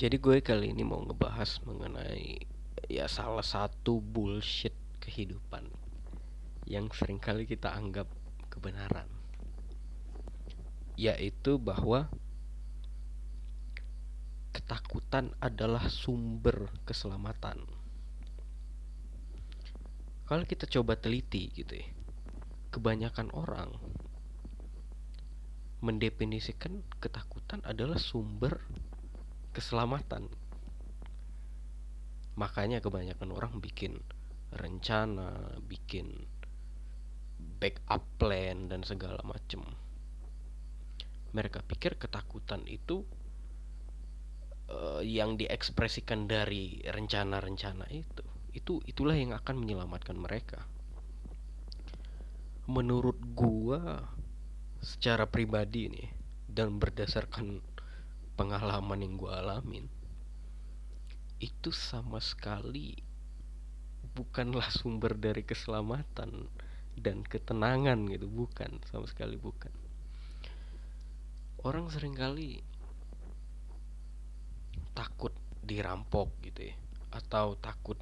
Jadi gue kali ini mau ngebahas mengenai ya salah satu bullshit kehidupan yang sering kali kita anggap kebenaran. Yaitu bahwa ketakutan adalah sumber keselamatan. Kalau kita coba teliti gitu ya, kebanyakan orang mendefinisikan ketakutan adalah sumber keselamatan. Makanya kebanyakan orang bikin rencana, bikin backup plan dan segala macem. Mereka pikir ketakutan itu uh, yang diekspresikan dari rencana-rencana itu, itu itulah yang akan menyelamatkan mereka. Menurut gua secara pribadi nih dan berdasarkan pengalaman yang gue alamin itu sama sekali bukanlah sumber dari keselamatan dan ketenangan gitu. Bukan sama sekali bukan. Orang sering kali takut dirampok gitu ya atau takut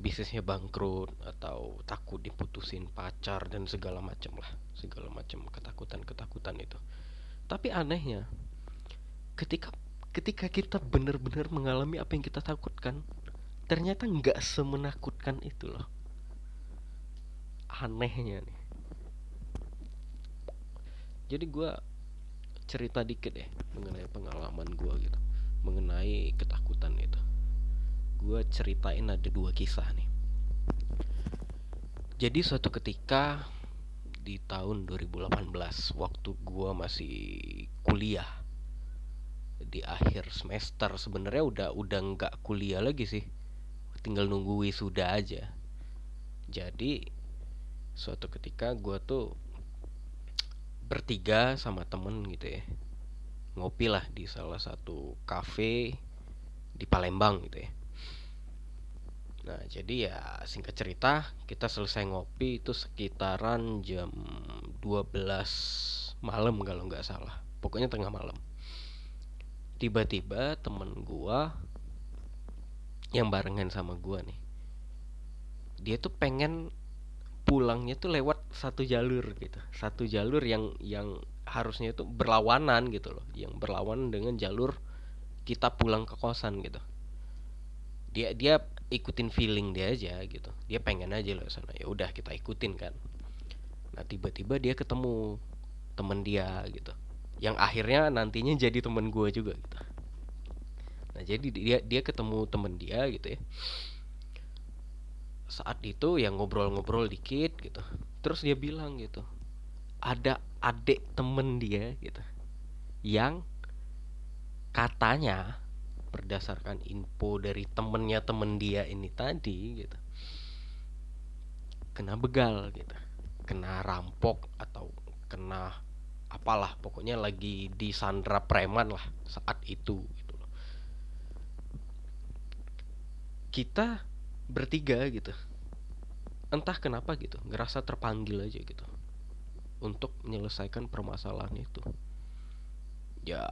bisnisnya bangkrut atau takut diputusin pacar dan segala macam lah segala macam ketakutan ketakutan itu. Tapi anehnya ketika ketika kita benar-benar mengalami apa yang kita takutkan ternyata nggak semenakutkan itu loh. Anehnya nih. Jadi gue cerita dikit ya mengenai pengalaman gue gitu mengenai ketakutan itu. Gue ceritain ada dua kisah nih. Jadi suatu ketika di tahun 2018 waktu gue masih kuliah di akhir semester sebenarnya udah udah nggak kuliah lagi sih. Tinggal nunggu wisuda aja. Jadi suatu ketika gue tuh bertiga sama temen gitu ya. Ngopi lah di salah satu cafe di Palembang gitu ya. Nah jadi ya singkat cerita kita selesai ngopi itu sekitaran jam 12 malam kalau nggak salah. Pokoknya tengah malam tiba-tiba temen gua yang barengan sama gua nih dia tuh pengen pulangnya tuh lewat satu jalur gitu. Satu jalur yang yang harusnya itu berlawanan gitu loh yang berlawanan dengan jalur kita pulang ke kosan gitu. Dia dia ikutin feeling dia aja gitu. Dia pengen aja loh sana. Ya udah kita ikutin kan. Nah tiba-tiba dia ketemu temen dia gitu yang akhirnya nantinya jadi temen gue juga gitu. Nah jadi dia dia ketemu temen dia gitu ya. Saat itu yang ngobrol-ngobrol dikit gitu. Terus dia bilang gitu ada adik temen dia gitu yang katanya berdasarkan info dari temennya temen dia ini tadi gitu kena begal gitu. Kena rampok atau kena apalah pokoknya lagi di sandra preman lah saat itu gitu loh. Kita bertiga gitu entah kenapa gitu ngerasa terpanggil aja gitu untuk menyelesaikan permasalahan itu. Ya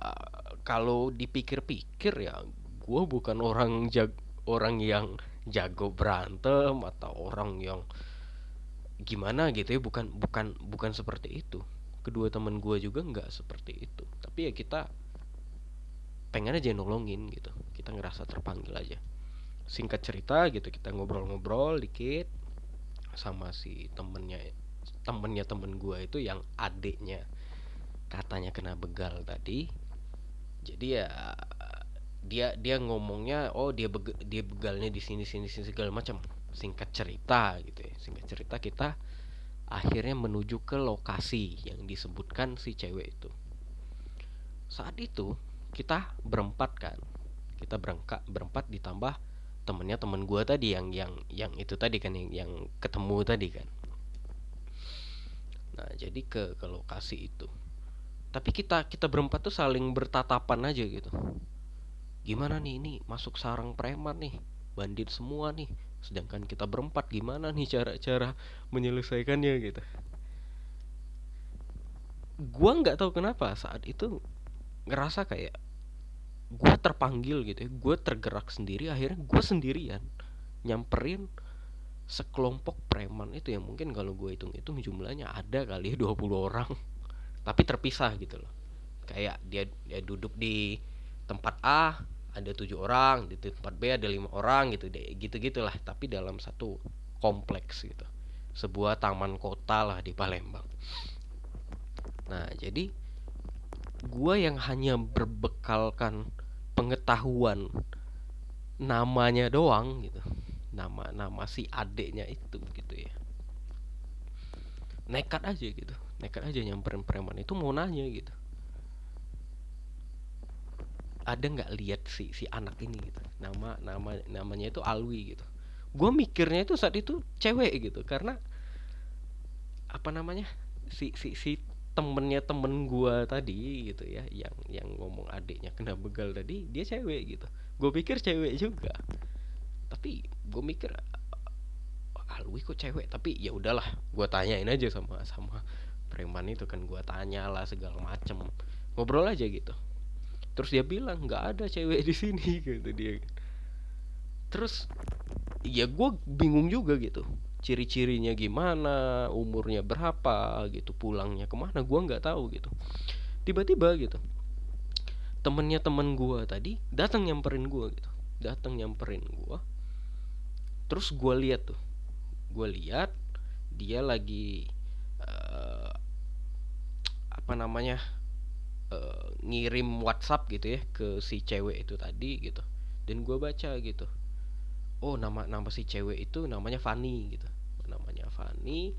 kalau dipikir-pikir ya gue bukan orang jag orang yang jago berantem atau orang yang gimana gitu ya bukan bukan bukan seperti itu kedua teman gue juga nggak seperti itu. Tapi ya kita pengen aja nolongin gitu. Kita ngerasa terpanggil aja. Singkat cerita gitu kita ngobrol-ngobrol dikit sama si temennya temennya temen gue itu yang adiknya. Katanya kena begal tadi. Jadi ya dia dia ngomongnya oh dia beg, dia begalnya di sini sini sini segala macam. Singkat cerita gitu ya. Singkat cerita kita akhirnya menuju ke lokasi yang disebutkan si cewek itu. Saat itu kita berempat kan. Kita berangkat berempat ditambah temennya temen gue tadi yang yang yang itu tadi kan yang yang ketemu tadi kan. Nah jadi ke ke lokasi itu. Tapi kita kita berempat tuh saling bertatapan aja gitu. Gimana nih ini masuk sarang preman nih. Bandit semua nih sedangkan kita berempat gimana nih cara-cara menyelesaikannya gitu? Gua nggak tahu kenapa saat itu ngerasa kayak gue terpanggil gitu ya gue tergerak sendiri akhirnya gue sendirian nyamperin sekelompok preman. Itu yang mungkin kalau gue hitung itu jumlahnya ada kali ya 20 orang. Tapi terpisah gitu loh. Kayak dia dia duduk di tempat A ada tujuh orang di tempat B ada lima orang gitu deh gitu gitulah tapi dalam satu kompleks gitu. Sebuah taman kota lah di Palembang. Nah jadi gue yang hanya berbekalkan pengetahuan namanya doang gitu nama nama si adeknya itu gitu ya. Nekat aja gitu nekat aja nyamperin preman itu mau nanya gitu ada nggak lihat si si anak ini gitu. Nama nama namanya itu Alwi gitu. Gue mikirnya itu saat itu cewek gitu karena apa namanya si si si temennya temen gua tadi gitu ya yang yang ngomong adiknya kena begal tadi dia cewek gitu. Gue pikir cewek juga. Tapi gue mikir Alwi kok cewek? Tapi ya udahlah gue tanyain aja sama sama preman itu kan gue tanya lah segala macem. Ngobrol aja gitu terus dia bilang nggak ada cewek di sini gitu dia. Terus ya gue bingung juga gitu. Ciri-cirinya gimana umurnya berapa gitu pulangnya ke mana gue nggak tahu gitu. Tiba-tiba gitu temennya temen gue tadi datang nyamperin gue gitu. Datang nyamperin gue terus gue lihat tuh gue lihat dia lagi uh, apa namanya uh, ngirim WhatsApp gitu ya ke si cewek itu tadi gitu. Dan gue baca gitu. Oh nama nama si cewek itu namanya Fanny gitu. Namanya Fanny.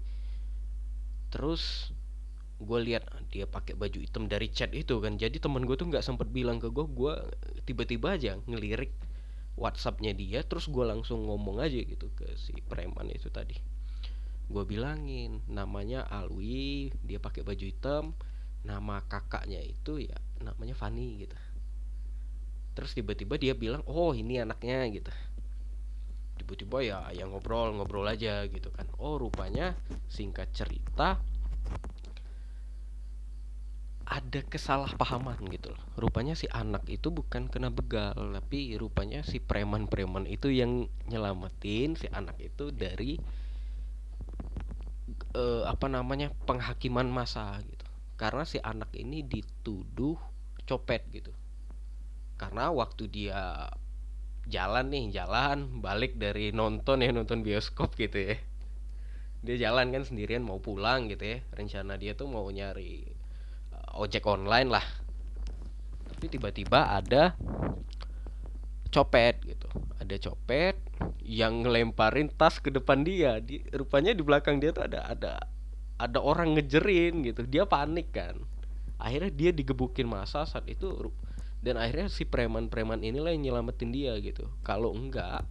Terus gue lihat dia pakai baju hitam dari chat itu kan. Jadi temen gue tuh nggak sempet bilang ke gue gue tiba-tiba aja ngelirik WhatsAppnya dia terus gue langsung ngomong aja gitu ke si preman itu tadi. Gue bilangin namanya Alwi dia pakai baju hitam nama kakaknya itu ya namanya Fanny gitu. Terus tiba-tiba dia bilang oh ini anaknya gitu. Tiba-tiba ya yang ngobrol ngobrol aja gitu kan. Oh rupanya singkat cerita ada kesalahpahaman gitu loh. Rupanya si anak itu bukan kena begal tapi rupanya si preman-preman itu yang nyelamatin si anak itu dari uh, apa namanya penghakiman masa gitu karena si anak ini dituduh copet gitu. Karena waktu dia jalan nih jalan balik dari nonton ya nonton bioskop gitu ya. Dia jalan kan sendirian mau pulang gitu ya. Rencana dia tuh mau nyari uh, ojek online lah. Tapi tiba-tiba ada copet gitu. Ada copet yang ngelemparin tas ke depan dia. Di rupanya di belakang dia tuh ada ada ada orang ngejerin gitu dia panik kan. Akhirnya dia digebukin masa saat itu dan akhirnya si preman-preman inilah yang nyelamatin dia gitu. Kalau enggak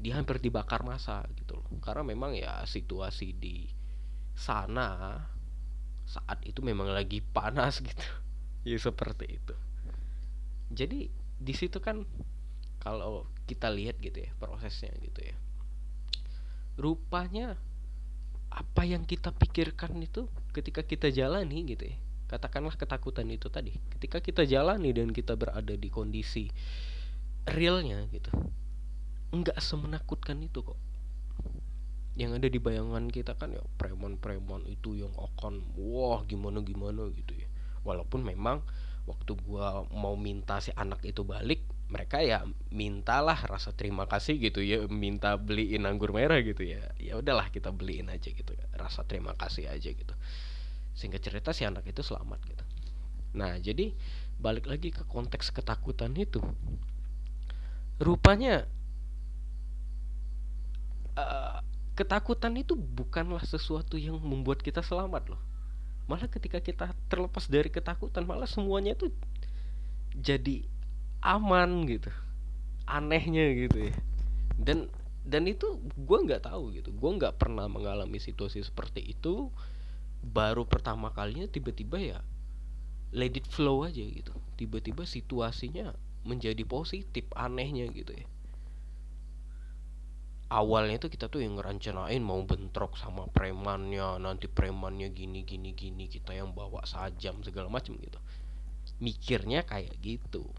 dia hampir dibakar masa gitu loh. Karena memang ya situasi di sana saat itu memang lagi panas gitu. Ya seperti itu. Jadi di situ kan kalau kita lihat gitu ya prosesnya gitu ya. Rupanya apa yang kita pikirkan itu ketika kita jalani gitu ya. Katakanlah ketakutan itu tadi. Ketika kita jalani dan kita berada di kondisi realnya gitu nggak semenakutkan itu kok. Yang ada di bayangan kita kan ya preman-preman itu yang akan wah gimana gimana gitu ya. Walaupun memang waktu gua mau minta si anak itu balik mereka ya mintalah rasa terima kasih gitu ya minta beliin anggur merah gitu ya ya udahlah kita beliin aja gitu rasa terima kasih aja gitu. Sehingga cerita si anak itu selamat gitu. Nah jadi balik lagi ke konteks ketakutan itu. Rupanya uh, ketakutan itu bukanlah sesuatu yang membuat kita selamat loh. Malah ketika kita terlepas dari ketakutan malah semuanya itu jadi aman gitu. Anehnya gitu ya. Dan dan itu gue nggak tahu gitu. Gue nggak pernah mengalami situasi seperti itu. Baru pertama kalinya tiba-tiba ya let it flow aja gitu. Tiba-tiba situasinya menjadi positif anehnya gitu ya. Awalnya itu kita tuh yang ngerancanain mau bentrok sama premannya nanti premannya gini gini gini kita yang bawa sajam segala macam gitu. Mikirnya kayak gitu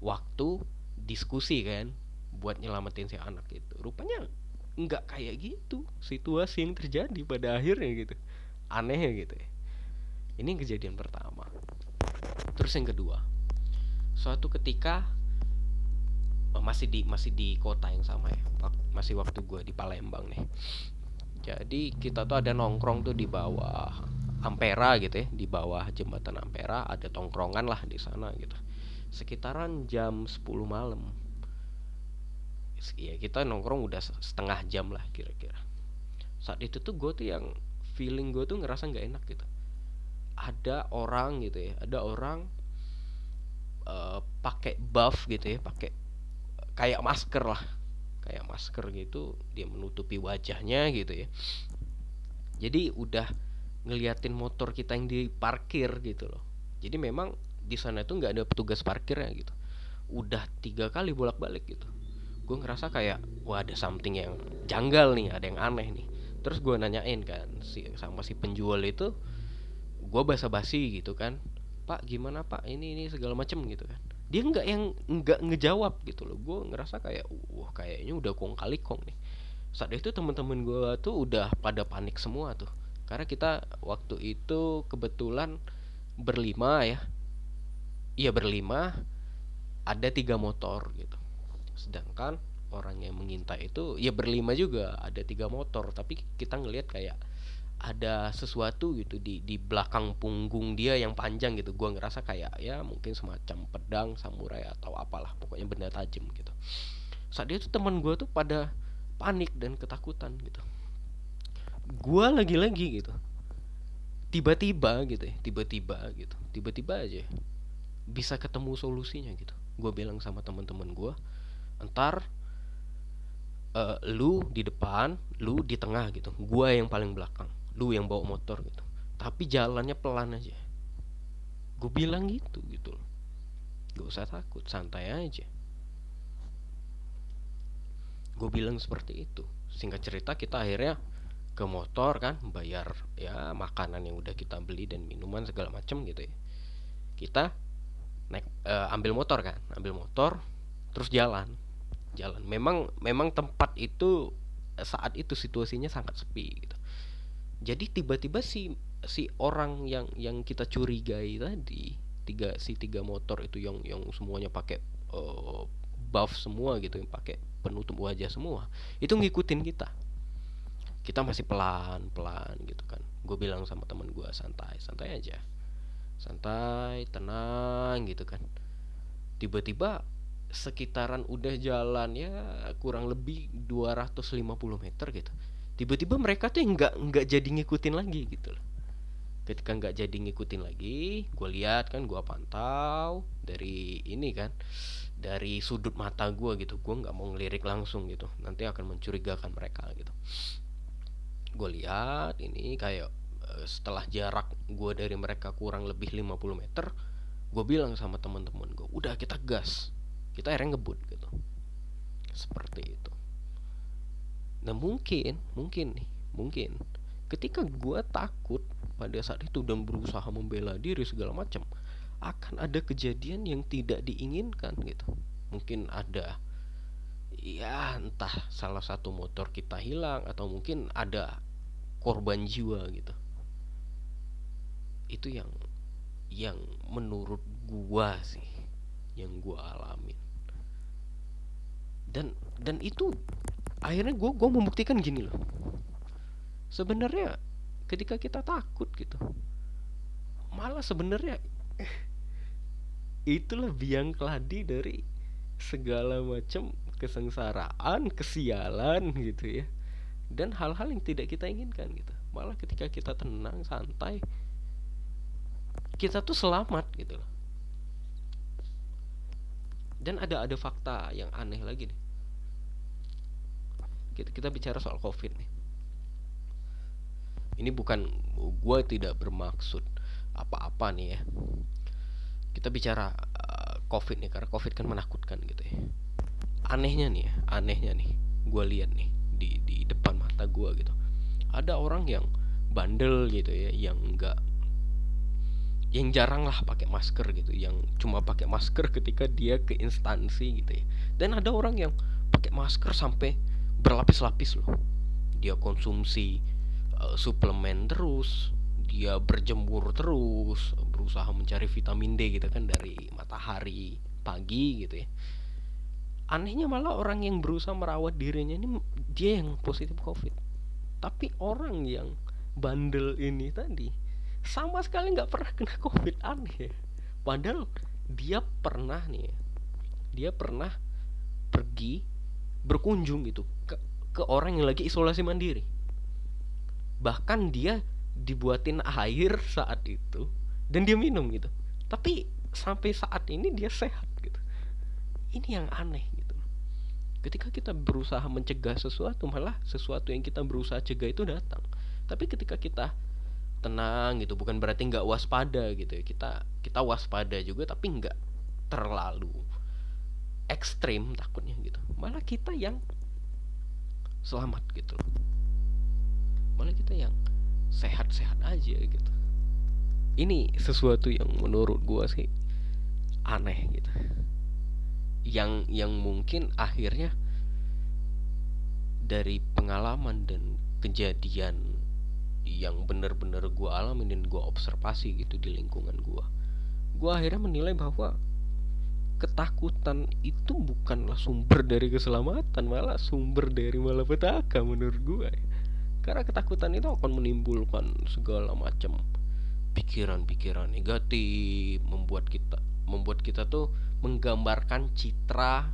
waktu diskusi kan buat nyelamatin si anak itu. Rupanya nggak kayak gitu situasi yang terjadi pada akhirnya gitu. Aneh ya gitu ya. Ini kejadian pertama. Terus yang kedua suatu ketika oh, masih di masih di kota yang sama ya masih waktu gue di Palembang nih. Jadi kita tuh ada nongkrong tuh di bawah Ampera gitu ya di bawah jembatan Ampera ada tongkrongan lah di sana gitu sekitaran jam 10 malam. Ya kita nongkrong udah setengah jam lah kira-kira. Saat itu tuh gue tuh yang feeling gue tuh ngerasa nggak enak gitu. Ada orang gitu ya ada orang uh, pakai buff gitu ya pakai kayak masker lah. Kayak masker gitu dia menutupi wajahnya gitu ya. Jadi udah ngeliatin motor kita yang diparkir gitu loh. Jadi memang di sana itu nggak ada petugas parkirnya gitu. Udah tiga kali bolak-balik gitu. Gue ngerasa kayak wah ada something yang janggal nih ada yang aneh nih. Terus gue nanyain kan si sama si penjual itu gue basa-basi gitu kan. Pak gimana pak? Ini ini segala macem gitu kan. Dia nggak yang nggak ngejawab gitu loh. Gue ngerasa kayak wah kayaknya udah kong kali kong nih. Saat itu temen-temen gue tuh udah pada panik semua tuh. Karena kita waktu itu kebetulan berlima ya iya berlima ada tiga motor gitu. Sedangkan orang yang mengintai itu ya berlima juga ada tiga motor. Tapi kita ngelihat kayak ada sesuatu gitu di di belakang punggung dia yang panjang gitu. Gua ngerasa kayak ya mungkin semacam pedang samurai atau apalah pokoknya benda tajam gitu. Saat itu teman gua tuh pada panik dan ketakutan gitu. Gua lagi-lagi gitu. Tiba-tiba gitu ya tiba-tiba gitu. Tiba-tiba aja bisa ketemu solusinya gitu. Gue bilang sama teman-teman gue entar uh, lu di depan lu di tengah gitu. Gue yang paling belakang lu yang bawa motor gitu. Tapi jalannya pelan aja. Gue bilang gitu gitu loh. Gak usah takut santai aja. Gue bilang seperti itu. Singkat cerita kita akhirnya ke motor kan bayar ya makanan yang udah kita beli dan minuman segala macem gitu ya. Kita naik uh, ambil motor kan ambil motor terus jalan. Jalan. Memang memang tempat itu saat itu situasinya sangat sepi gitu. Jadi tiba-tiba si si orang yang yang kita curigai tadi tiga si tiga motor itu yang yang semuanya pakai uh, buff semua gitu yang pakai penutup wajah semua itu ngikutin kita. Kita masih pelan pelan gitu kan. Gue bilang sama teman gue santai santai aja santai tenang gitu kan. Tiba-tiba sekitaran udah jalan ya kurang lebih 250 meter gitu tiba-tiba mereka tuh nggak nggak jadi ngikutin lagi gitu loh. Ketika nggak jadi ngikutin lagi gue lihat kan gue pantau dari ini kan dari sudut mata gue gitu. Gue nggak mau ngelirik langsung gitu nanti akan mencurigakan mereka gitu. Gue lihat ini kayak setelah jarak gue dari mereka kurang lebih 50 meter gue bilang sama teman-teman gue udah kita gas. Kita akhirnya ngebut gitu. Seperti itu. Nah mungkin mungkin nih mungkin ketika gue takut pada saat itu dan berusaha membela diri segala macam akan ada kejadian yang tidak diinginkan gitu. Mungkin ada ya entah salah satu motor kita hilang atau mungkin ada korban jiwa gitu itu yang yang menurut gua sih yang gua alamin. Dan dan itu akhirnya gua gua membuktikan gini loh. Sebenarnya ketika kita takut gitu malah sebenarnya itulah biang keladi dari segala macam kesengsaraan kesialan gitu ya. Dan hal-hal yang tidak kita inginkan gitu. Malah ketika kita tenang santai kita tuh selamat gitu loh. Dan ada ada fakta yang aneh lagi nih. Kita kita bicara soal covid nih. Ini bukan gue tidak bermaksud apa-apa nih ya. Kita bicara uh, covid nih karena covid kan menakutkan gitu ya. Anehnya nih ya anehnya nih. Gue lihat nih di di depan mata gue gitu. Ada orang yang bandel gitu ya yang enggak yang jarang lah pakai masker gitu yang cuma pakai masker ketika dia ke instansi gitu ya. Dan ada orang yang pakai masker sampai berlapis-lapis loh. Dia konsumsi uh, suplemen terus dia berjemur terus berusaha mencari vitamin D gitu kan dari matahari pagi gitu ya. Anehnya malah orang yang berusaha merawat dirinya ini dia yang positif covid. Tapi orang yang bandel ini tadi sama sekali nggak pernah kena covid aneh padahal dia pernah nih dia pernah pergi berkunjung gitu ke ke orang yang lagi isolasi mandiri. Bahkan dia dibuatin air saat itu dan dia minum gitu. Tapi sampai saat ini dia sehat gitu. Ini yang aneh gitu. Ketika kita berusaha mencegah sesuatu malah sesuatu yang kita berusaha cegah itu datang. Tapi ketika kita tenang gitu bukan berarti nggak waspada gitu ya. Kita kita waspada juga tapi nggak terlalu ekstrim takutnya gitu. Malah kita yang selamat gitu malah kita yang sehat-sehat aja gitu. Ini sesuatu yang menurut gua sih aneh gitu. Yang yang mungkin akhirnya dari pengalaman dan kejadian yang benar-benar gue alami dan gue observasi gitu di lingkungan gue gue akhirnya menilai bahwa ketakutan itu bukanlah sumber dari keselamatan malah sumber dari malapetaka menurut gue karena ketakutan itu akan menimbulkan segala macam pikiran-pikiran negatif membuat kita membuat kita tuh menggambarkan citra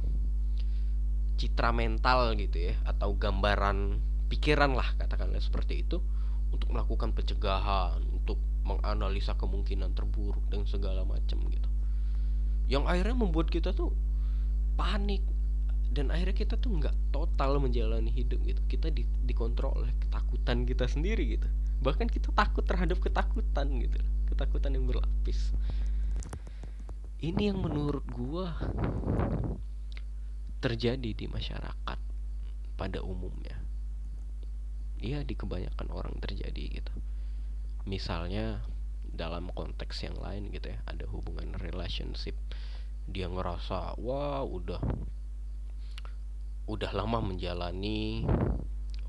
citra mental gitu ya atau gambaran pikiran lah katakanlah seperti itu untuk melakukan pencegahan, untuk menganalisa kemungkinan terburuk dan segala macam gitu. Yang akhirnya membuat kita tuh panik dan akhirnya kita tuh nggak total menjalani hidup gitu. Kita di, dikontrol oleh ketakutan kita sendiri gitu. Bahkan kita takut terhadap ketakutan gitu, ketakutan yang berlapis. Ini yang menurut gua terjadi di masyarakat pada umumnya iya di kebanyakan orang terjadi gitu. Misalnya dalam konteks yang lain gitu ya ada hubungan relationship dia ngerasa wah udah udah lama menjalani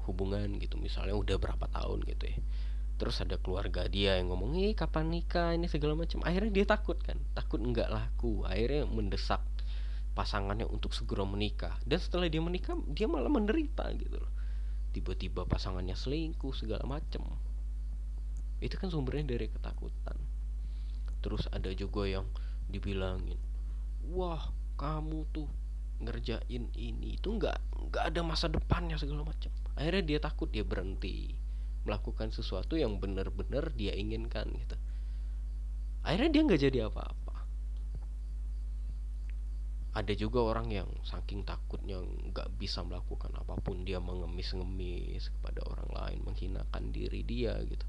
hubungan gitu. Misalnya udah berapa tahun gitu ya. Terus ada keluarga dia yang ngomong ih kapan nikah ini segala macam. Akhirnya dia takut kan takut enggak laku. Akhirnya mendesak pasangannya untuk segera menikah. Dan setelah dia menikah dia malah menderita gitu loh tiba-tiba pasangannya selingkuh segala macem. Itu kan sumbernya dari ketakutan. Terus ada juga yang dibilangin wah kamu tuh ngerjain ini itu nggak nggak ada masa depannya segala macam akhirnya dia takut dia berhenti melakukan sesuatu yang benar-benar dia inginkan gitu. Akhirnya dia nggak jadi apa-apa ada juga orang yang saking takutnya nggak bisa melakukan apa pun dia mengemis-ngemis kepada orang lain menghinakan diri dia gitu.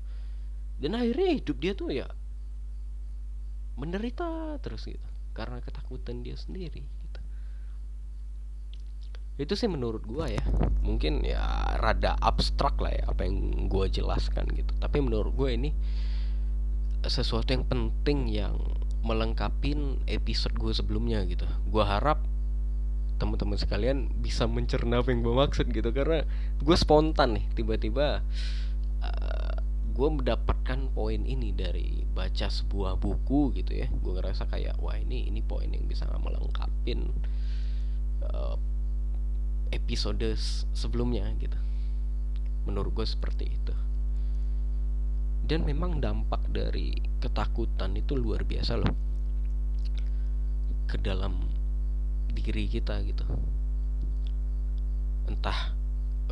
Dan akhirnya hidup dia tuh ya menderita terus gitu. Karena ketakutan dia sendiri gitu. Itu sih menurut gua ya. Mungkin ya rada abstrak lah ya apa yang gua jelaskan gitu. Tapi menurut gua ini sesuatu yang penting yang melengkapin episode gue sebelumnya gitu. Gue harap teman-teman sekalian bisa mencerna apa yang gue maksud gitu. Karena gue spontan nih tiba-tiba uh, gue mendapatkan poin ini dari baca sebuah buku gitu ya. Gue ngerasa kayak wah ini ini poin yang bisa melengkapin uh, episode sebelumnya gitu. Menurut gue seperti itu. Dan memang dampak dari ketakutan itu luar biasa loh. Ke dalam diri kita gitu. Entah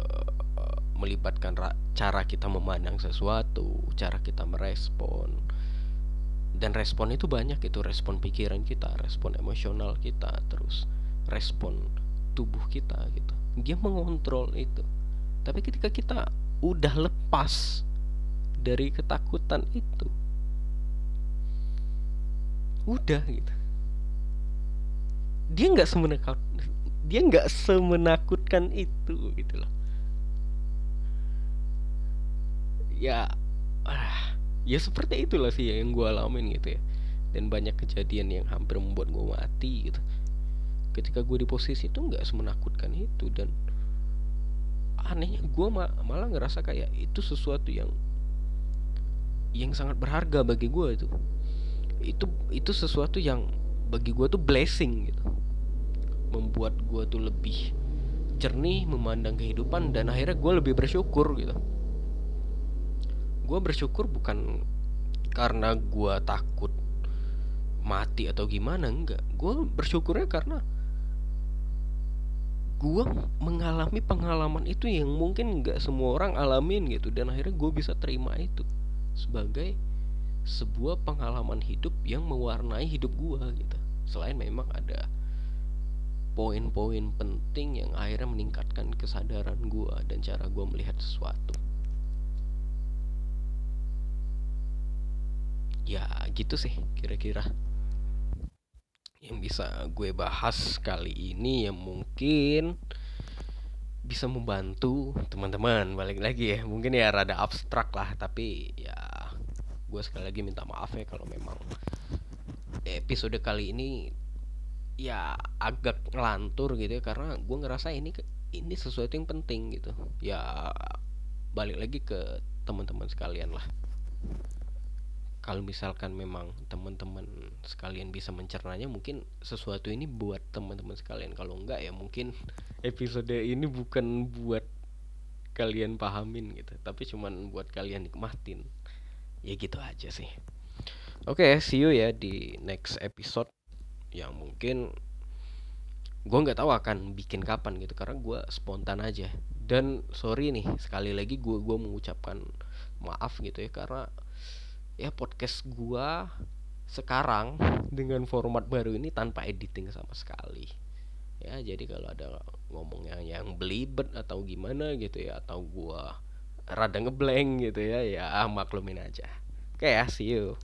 uh, melibatkan cara kita memandang sesuatu cara kita merespon. Dan respon itu banyak itu respon pikiran kita respon emosional kita terus respon tubuh kita gitu. Dia mengontrol itu. Tapi ketika kita udah lepas dari ketakutan itu udah gitu. Dia nggak semenakut dia nggak semenakutkan itu gitu loh. Ya ah, ya seperti itulah sih yang gue alamin gitu ya. Dan banyak kejadian yang hampir membuat gue mati gitu. Ketika gue di posisi itu nggak semenakutkan itu dan anehnya gue ma malah ngerasa kayak itu sesuatu yang yang sangat berharga bagi gue itu itu itu sesuatu yang bagi gue tuh blessing gitu. Membuat gue tuh lebih jernih memandang kehidupan dan akhirnya gue lebih bersyukur gitu. Gue bersyukur bukan karena gue takut mati atau gimana enggak. Gue bersyukurnya karena gue mengalami pengalaman itu yang mungkin nggak semua orang alamin gitu dan akhirnya gue bisa terima itu sebagai sebuah pengalaman hidup yang mewarnai hidup gue gitu. Selain memang ada poin-poin penting yang akhirnya meningkatkan kesadaran gue dan cara gue melihat sesuatu. Ya gitu sih kira-kira yang bisa gue bahas kali ini yang mungkin bisa membantu teman-teman. Balik lagi ya mungkin ya rada abstrak lah tapi ya gue sekali lagi minta maaf ya kalau memang episode kali ini ya agak ngelantur gitu ya karena gue ngerasa ini ini sesuatu yang penting gitu. Ya balik lagi ke teman-teman sekalian lah. Kalau misalkan memang teman-teman sekalian bisa mencernanya mungkin sesuatu ini buat teman-teman sekalian. Kalau enggak ya mungkin episode ini bukan buat kalian pahamin gitu. Tapi cuman buat kalian nikmatin ya gitu aja sih. Oke okay, see you ya di next episode yang mungkin gue nggak tahu akan bikin kapan gitu karena gue spontan aja. Dan sorry nih sekali lagi gue gue mengucapkan maaf gitu ya karena ya podcast gua sekarang dengan format baru ini tanpa editing sama sekali. Ya jadi kalau ada ngomongnya yang belibet atau gimana gitu ya atau gua rada ngeblank gitu ya ya maklumin aja. Oke ya see you